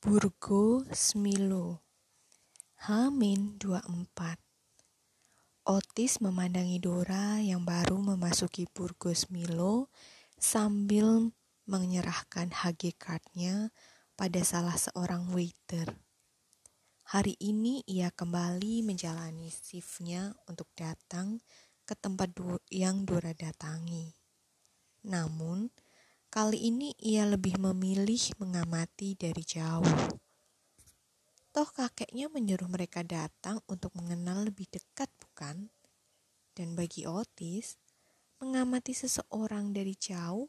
Burgo Smilo Hamin 24 Otis memandangi Dora yang baru memasuki Burgo Smilo sambil menyerahkan HG cardnya pada salah seorang waiter. Hari ini ia kembali menjalani shiftnya untuk datang ke tempat yang Dora datangi. Namun, Kali ini ia lebih memilih mengamati dari jauh. Toh kakeknya menyuruh mereka datang untuk mengenal lebih dekat, bukan? Dan bagi Otis, mengamati seseorang dari jauh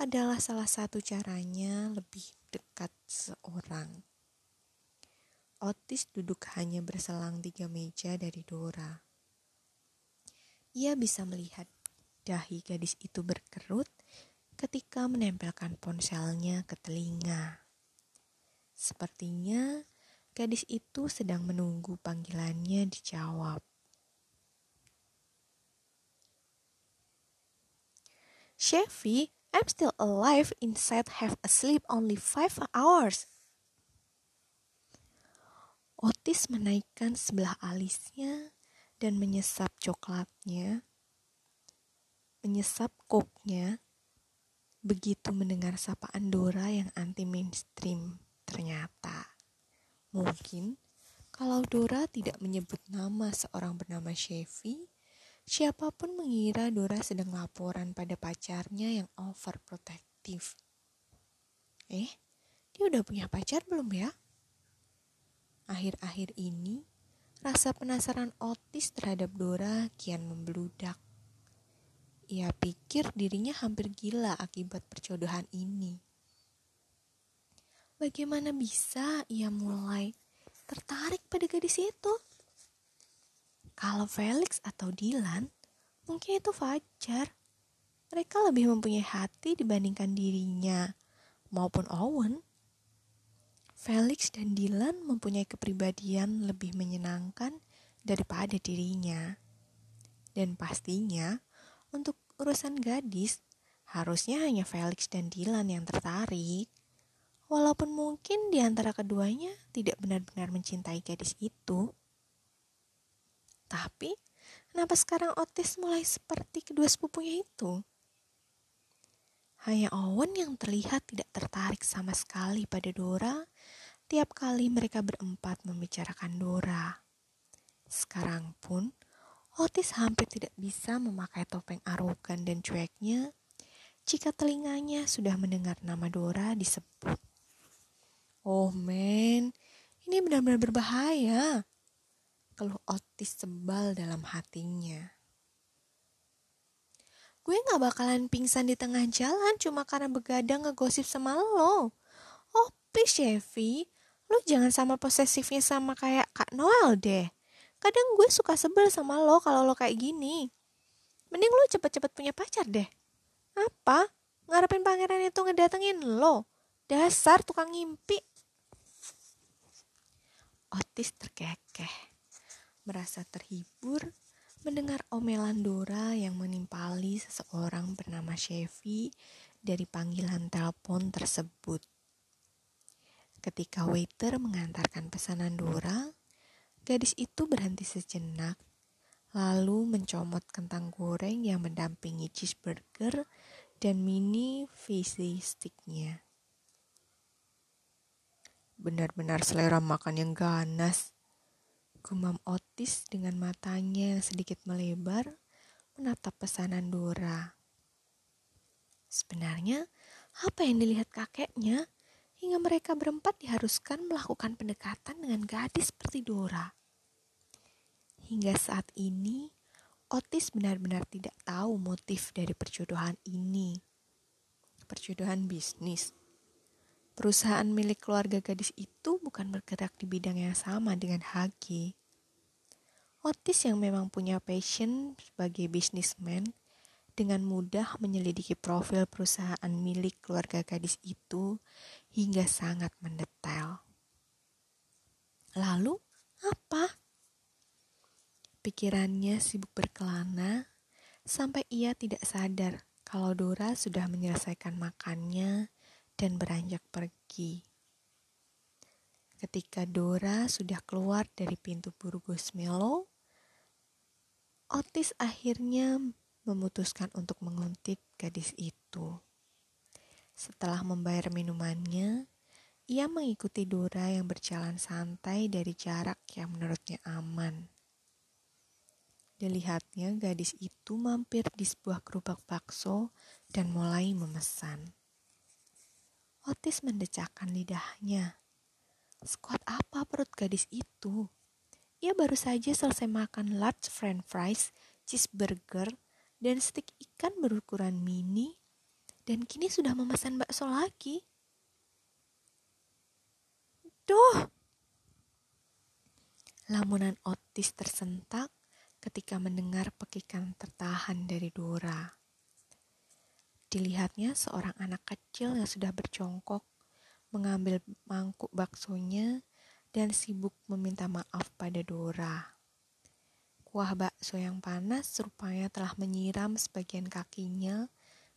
adalah salah satu caranya lebih dekat seorang. Otis duduk hanya berselang tiga meja dari Dora. Ia bisa melihat dahi gadis itu berkerut ketika menempelkan ponselnya ke telinga. Sepertinya gadis itu sedang menunggu panggilannya dijawab. Chevy, I'm still alive inside have asleep only five hours. Otis menaikkan sebelah alisnya dan menyesap coklatnya, menyesap koknya begitu mendengar sapaan Dora yang anti mainstream. Ternyata, mungkin kalau Dora tidak menyebut nama seorang bernama Chevy, siapa pun mengira Dora sedang laporan pada pacarnya yang overprotective. Eh, dia udah punya pacar belum ya? Akhir-akhir ini, rasa penasaran Otis terhadap Dora kian membludak. Ia pikir dirinya hampir gila akibat perjodohan ini. Bagaimana bisa ia mulai tertarik pada gadis itu? Kalau Felix atau Dylan, mungkin itu fajar. Mereka lebih mempunyai hati dibandingkan dirinya maupun Owen. Felix dan Dylan mempunyai kepribadian lebih menyenangkan daripada dirinya. Dan pastinya, untuk urusan gadis, harusnya hanya Felix dan Dylan yang tertarik. Walaupun mungkin di antara keduanya tidak benar-benar mencintai gadis itu. Tapi, kenapa sekarang Otis mulai seperti kedua sepupunya itu? Hanya Owen yang terlihat tidak tertarik sama sekali pada Dora tiap kali mereka berempat membicarakan Dora. Sekarang pun, Otis hampir tidak bisa memakai topeng arogan dan cueknya jika telinganya sudah mendengar nama Dora disebut. Oh men, ini benar-benar berbahaya. Keluh Otis sebal dalam hatinya. Gue gak bakalan pingsan di tengah jalan cuma karena begadang ngegosip sama lo. Oh please Chevy, lo jangan sama posesifnya sama kayak Kak Noel deh. Kadang gue suka sebel sama lo kalau lo kayak gini. Mending lo cepet-cepet punya pacar deh. Apa? Ngarepin pangeran itu ngedatengin lo? Dasar tukang ngimpi. Otis terkekeh. Merasa terhibur mendengar omelan Dora yang menimpali seseorang bernama Chevy dari panggilan telepon tersebut. Ketika waiter mengantarkan pesanan Dora, Gadis itu berhenti sejenak, lalu mencomot kentang goreng yang mendampingi cheeseburger dan mini visi sticknya. Benar-benar selera makan yang ganas. Gumam Otis dengan matanya yang sedikit melebar menatap pesanan Dora. Sebenarnya, apa yang dilihat kakeknya hingga mereka berempat diharuskan melakukan pendekatan dengan gadis seperti Dora. Hingga saat ini, Otis benar-benar tidak tahu motif dari perjodohan ini. Perjodohan bisnis. Perusahaan milik keluarga gadis itu bukan bergerak di bidang yang sama dengan HG. Otis yang memang punya passion sebagai bisnismen dengan mudah menyelidiki profil perusahaan milik keluarga gadis itu hingga sangat mendetail. Lalu, apa? Pikirannya sibuk berkelana sampai ia tidak sadar kalau Dora sudah menyelesaikan makannya dan beranjak pergi. Ketika Dora sudah keluar dari pintu Burgos Melo, Otis akhirnya memutuskan untuk menguntit gadis itu. Setelah membayar minumannya, ia mengikuti Dora yang berjalan santai dari jarak yang menurutnya aman. Dilihatnya gadis itu mampir di sebuah gerobak bakso dan mulai memesan. Otis mendecakkan lidahnya. Squat apa perut gadis itu? Ia baru saja selesai makan large french fries, cheeseburger, dan stik ikan berukuran mini, dan kini sudah memesan bakso lagi. Duh! Lamunan Otis tersentak ketika mendengar pekikan tertahan dari Dora. Dilihatnya seorang anak kecil yang sudah berjongkok mengambil mangkuk baksonya dan sibuk meminta maaf pada Dora. Kuah bakso yang panas rupanya telah menyiram sebagian kakinya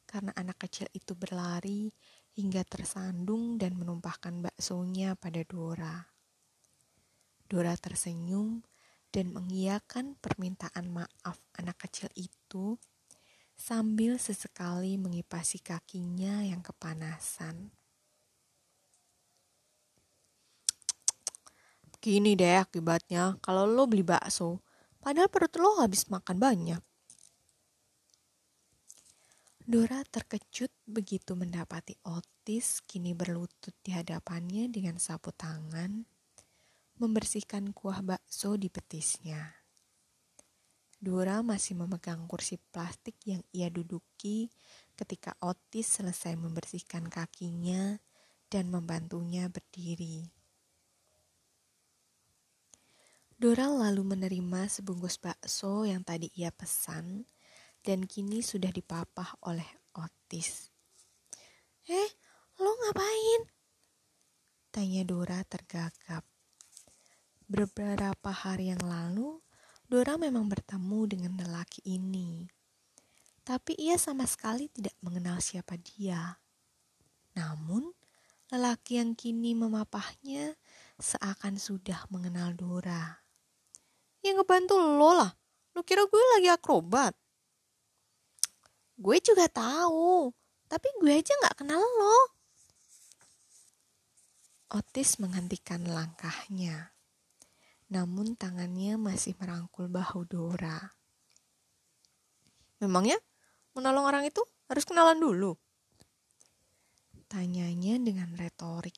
karena anak kecil itu berlari hingga tersandung dan menumpahkan baksonya pada Dora. Dora tersenyum dan mengiyakan permintaan maaf anak kecil itu sambil sesekali mengipasi kakinya yang kepanasan. Gini deh akibatnya kalau lo beli bakso, padahal perut lo habis makan banyak. Dora terkejut begitu mendapati Otis kini berlutut di hadapannya dengan sapu tangan membersihkan kuah bakso di petisnya. Dora masih memegang kursi plastik yang ia duduki ketika Otis selesai membersihkan kakinya dan membantunya berdiri. Dora lalu menerima sebungkus bakso yang tadi ia pesan dan kini sudah dipapah oleh Otis. Eh, lo ngapain? Tanya Dora tergagap. Beberapa hari yang lalu, Dora memang bertemu dengan lelaki ini. Tapi ia sama sekali tidak mengenal siapa dia. Namun, lelaki yang kini memapahnya seakan sudah mengenal Dora. Yang ngebantu lo lah. Lo kira gue lagi akrobat? Gue juga tahu, tapi gue aja gak kenal lo. Otis menghentikan langkahnya namun tangannya masih merangkul bahu Dora. Memangnya menolong orang itu harus kenalan dulu? Tanyanya dengan retorik.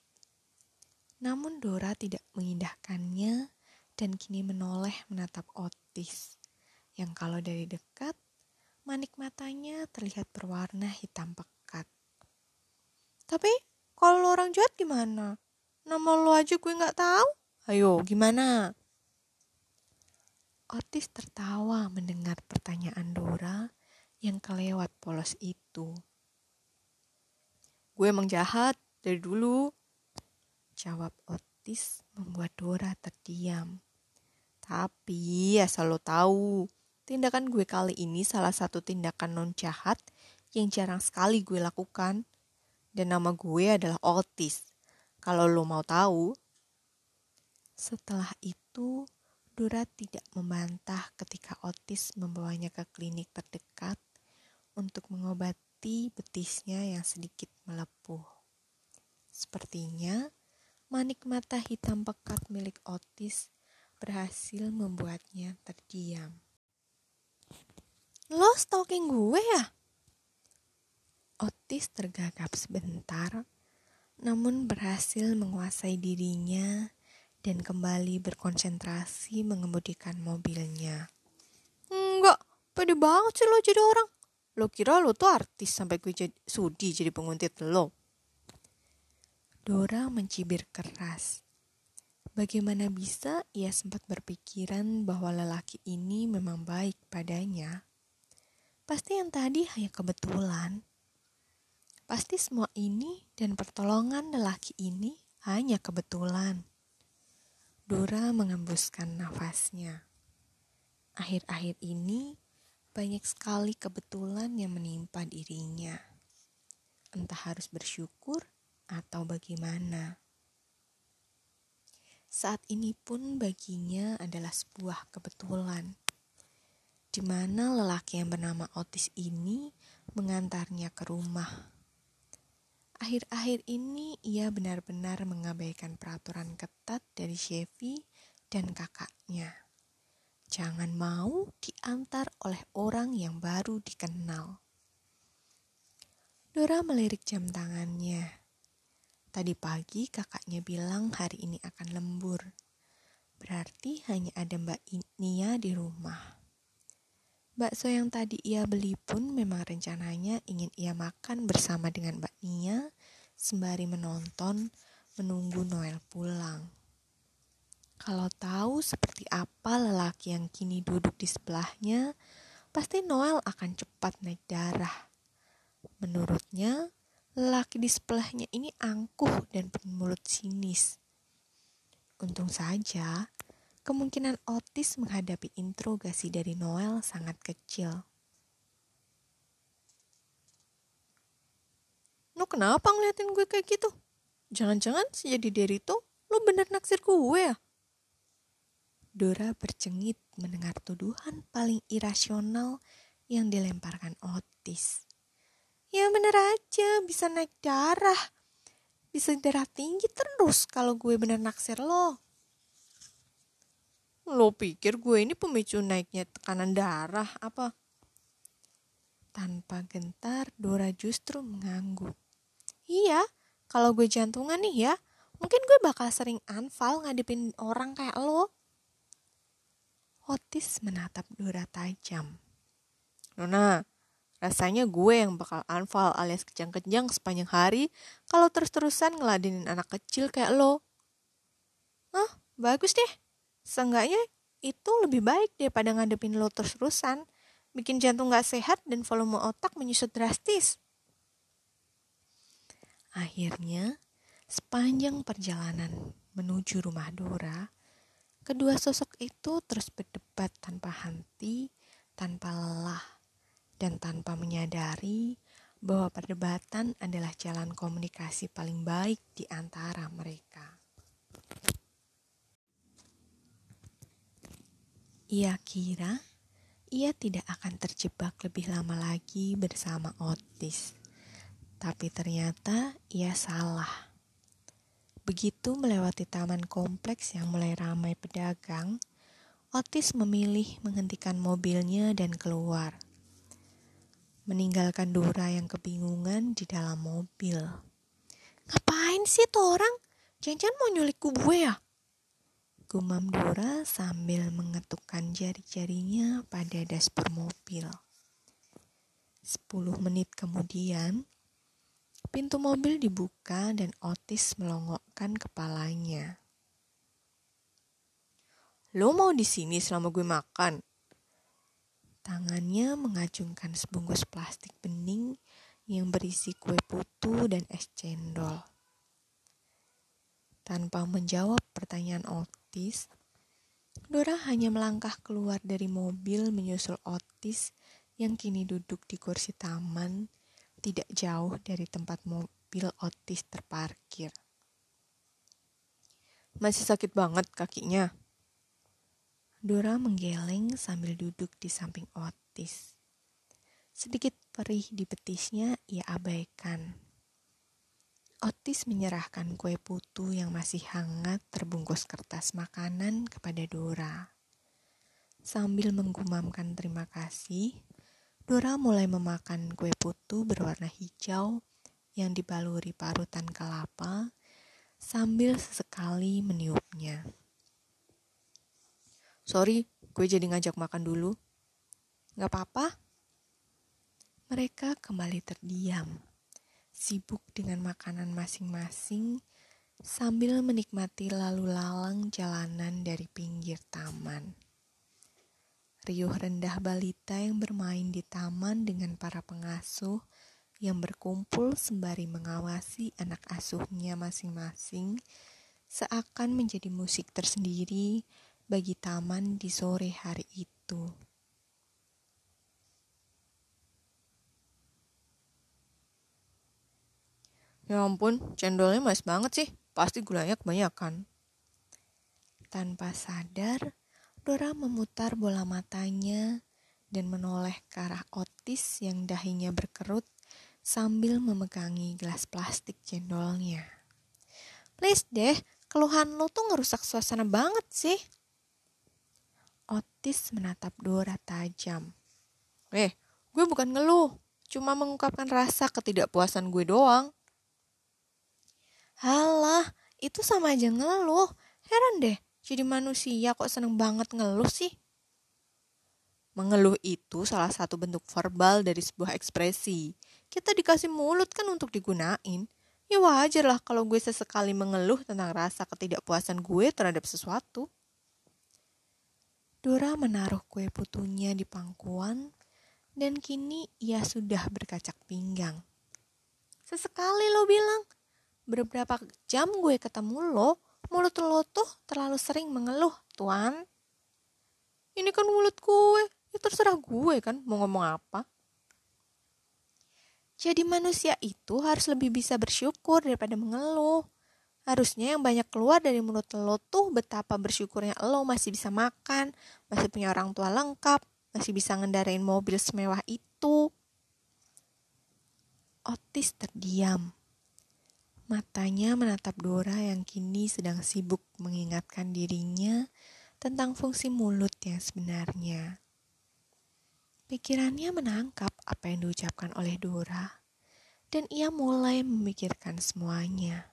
Namun Dora tidak mengindahkannya dan kini menoleh menatap Otis, yang kalau dari dekat, manik matanya terlihat berwarna hitam pekat. Tapi kalau orang jahat gimana? Nama lo aja gue nggak tahu. Ayo, gimana? Otis tertawa mendengar pertanyaan Dora yang kelewat polos itu. Gue emang jahat dari dulu. Jawab Otis membuat Dora terdiam. Tapi asal lo tahu, tindakan gue kali ini salah satu tindakan non jahat yang jarang sekali gue lakukan. Dan nama gue adalah Otis. Kalau lo mau tahu. Setelah itu, Dora tidak membantah ketika Otis membawanya ke klinik terdekat untuk mengobati betisnya yang sedikit melepuh. Sepertinya manik mata hitam pekat milik Otis berhasil membuatnya terdiam. Lo stalking gue ya? Otis tergagap sebentar, namun berhasil menguasai dirinya dan kembali berkonsentrasi mengemudikan mobilnya. Enggak, pede banget sih lo jadi orang. Lo kira lo tuh artis sampai gue jadi, sudi jadi penguntit lo. Dora mencibir keras. Bagaimana bisa ia sempat berpikiran bahwa lelaki ini memang baik padanya? Pasti yang tadi hanya kebetulan. Pasti semua ini dan pertolongan lelaki ini hanya kebetulan. Dora mengembuskan nafasnya. Akhir-akhir ini banyak sekali kebetulan yang menimpa dirinya. Entah harus bersyukur atau bagaimana. Saat ini pun baginya adalah sebuah kebetulan, di mana lelaki yang bernama Otis ini mengantarnya ke rumah. Akhir-akhir ini ia benar-benar mengabaikan peraturan ketat dari Chevy dan kakaknya. Jangan mau diantar oleh orang yang baru dikenal. Dora melirik jam tangannya. Tadi pagi kakaknya bilang hari ini akan lembur. Berarti hanya ada Mbak Nia di rumah. Bakso yang tadi ia beli pun memang rencananya ingin ia makan bersama dengan Mbak Nia sembari menonton menunggu Noel pulang. Kalau tahu seperti apa lelaki yang kini duduk di sebelahnya, pasti Noel akan cepat naik darah. Menurutnya, Lelaki di sebelahnya ini angkuh dan mulut sinis. Untung saja, kemungkinan Otis menghadapi interogasi dari Noel sangat kecil. Lo kenapa ngeliatin gue kayak gitu? Jangan-jangan si jadi Derito, lo bener naksir gue ya? Dora bercengit mendengar tuduhan paling irasional yang dilemparkan Otis. Ya bener aja, bisa naik darah. Bisa darah tinggi terus kalau gue bener naksir lo. Lo pikir gue ini pemicu naiknya tekanan darah apa? Tanpa gentar, Dora justru mengangguk. Iya, kalau gue jantungan nih ya, mungkin gue bakal sering anfal ngadepin orang kayak lo. Otis menatap Dora tajam. Nona, Rasanya gue yang bakal unfall alias kejang-kejang sepanjang hari kalau terus-terusan ngeladenin anak kecil kayak lo. Ah, bagus deh. Seenggaknya itu lebih baik daripada ngadepin lo terus-terusan. Bikin jantung gak sehat dan volume otak menyusut drastis. Akhirnya, sepanjang perjalanan menuju rumah Dora, kedua sosok itu terus berdebat tanpa henti, tanpa lelah dan tanpa menyadari bahwa perdebatan adalah jalan komunikasi paling baik di antara mereka. Ia kira ia tidak akan terjebak lebih lama lagi bersama Otis, tapi ternyata ia salah. Begitu melewati taman kompleks yang mulai ramai pedagang, Otis memilih menghentikan mobilnya dan keluar meninggalkan Dora yang kebingungan di dalam mobil. Ngapain sih tuh orang? Jangan-jangan mau nyulik gue ya? Gumam Dora sambil mengetukkan jari-jarinya pada dashboard mobil. Sepuluh menit kemudian, pintu mobil dibuka dan Otis melongokkan kepalanya. Lo mau di sini selama gue makan? Tangannya mengacungkan sebungkus plastik bening yang berisi kue putu dan es cendol. Tanpa menjawab pertanyaan Otis, Dora hanya melangkah keluar dari mobil menyusul Otis yang kini duduk di kursi taman tidak jauh dari tempat mobil Otis terparkir. Masih sakit banget kakinya. Dora menggeleng sambil duduk di samping Otis. Sedikit perih di betisnya ia abaikan. Otis menyerahkan kue putu yang masih hangat terbungkus kertas makanan kepada Dora. Sambil menggumamkan terima kasih, Dora mulai memakan kue putu berwarna hijau yang dibaluri parutan kelapa sambil sesekali meniupnya. Sorry, gue jadi ngajak makan dulu. Gak apa-apa. Mereka kembali terdiam, sibuk dengan makanan masing-masing sambil menikmati lalu lalang jalanan dari pinggir taman. Riuh rendah balita yang bermain di taman dengan para pengasuh yang berkumpul sembari mengawasi anak asuhnya masing-masing seakan menjadi musik tersendiri bagi taman di sore hari itu. Ya ampun, cendolnya mas banget sih. Pasti gulanya kebanyakan. Tanpa sadar, Dora memutar bola matanya dan menoleh ke arah Otis yang dahinya berkerut sambil memegangi gelas plastik cendolnya. Please deh, keluhan lo tuh ngerusak suasana banget sih. Otis menatap Dora tajam. Eh, gue bukan ngeluh, cuma mengungkapkan rasa ketidakpuasan gue doang. Halah, itu sama aja ngeluh. Heran deh, jadi manusia kok seneng banget ngeluh sih? Mengeluh itu salah satu bentuk verbal dari sebuah ekspresi. Kita dikasih mulut kan untuk digunain. Ya wajar lah kalau gue sesekali mengeluh tentang rasa ketidakpuasan gue terhadap sesuatu. Dora menaruh kue putunya di pangkuan dan kini ia sudah berkacak pinggang. Sesekali lo bilang, beberapa jam gue ketemu lo, Mulut lo tuh terlalu sering mengeluh, Tuan. Ini kan mulut gue. Ya terserah gue kan mau ngomong apa. Jadi manusia itu harus lebih bisa bersyukur daripada mengeluh. Harusnya yang banyak keluar dari mulut lo tuh betapa bersyukurnya lo masih bisa makan, masih punya orang tua lengkap, masih bisa ngendarain mobil semewah itu. Otis terdiam. Matanya menatap Dora yang kini sedang sibuk mengingatkan dirinya tentang fungsi mulut yang sebenarnya. Pikirannya menangkap apa yang diucapkan oleh Dora, dan ia mulai memikirkan semuanya.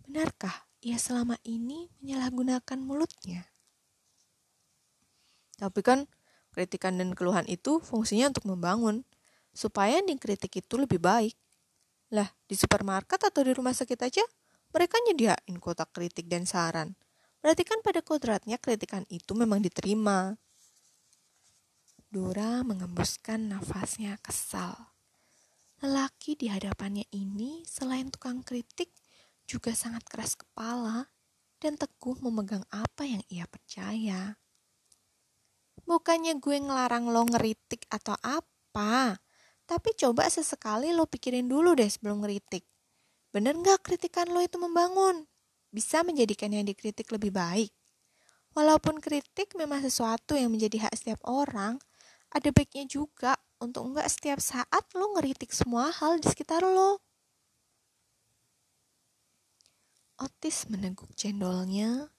Benarkah ia selama ini menyalahgunakan mulutnya? Tapi kan kritikan dan keluhan itu fungsinya untuk membangun, supaya yang dikritik itu lebih baik. Lah, di supermarket atau di rumah sakit aja, mereka nyediain kotak kritik dan saran. Berarti kan pada kodratnya kritikan itu memang diterima. Dora mengembuskan nafasnya kesal. Lelaki di hadapannya ini selain tukang kritik juga sangat keras kepala dan teguh memegang apa yang ia percaya. Bukannya gue ngelarang lo ngeritik atau apa, tapi coba sesekali lo pikirin dulu deh sebelum ngeritik. Bener nggak kritikan lo itu membangun? Bisa menjadikan yang dikritik lebih baik. Walaupun kritik memang sesuatu yang menjadi hak setiap orang, ada baiknya juga untuk nggak setiap saat lo ngeritik semua hal di sekitar lo. Otis meneguk cendolnya,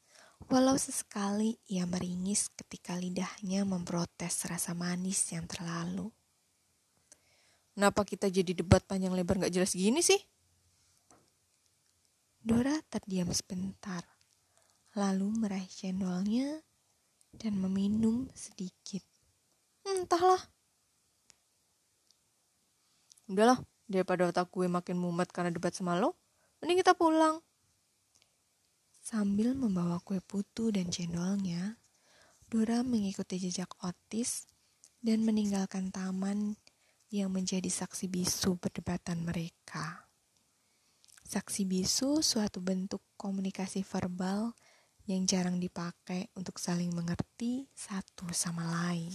walau sesekali ia meringis ketika lidahnya memprotes rasa manis yang terlalu. Kenapa kita jadi debat panjang lebar gak jelas gini sih? Dora terdiam sebentar, lalu meraih cendolnya dan meminum sedikit. Entahlah. Udahlah, daripada otak gue makin mumet karena debat sama lo, mending kita pulang. Sambil membawa kue putu dan cendolnya, Dora mengikuti jejak Otis dan meninggalkan taman yang menjadi saksi bisu perdebatan mereka. Saksi bisu suatu bentuk komunikasi verbal yang jarang dipakai untuk saling mengerti satu sama lain.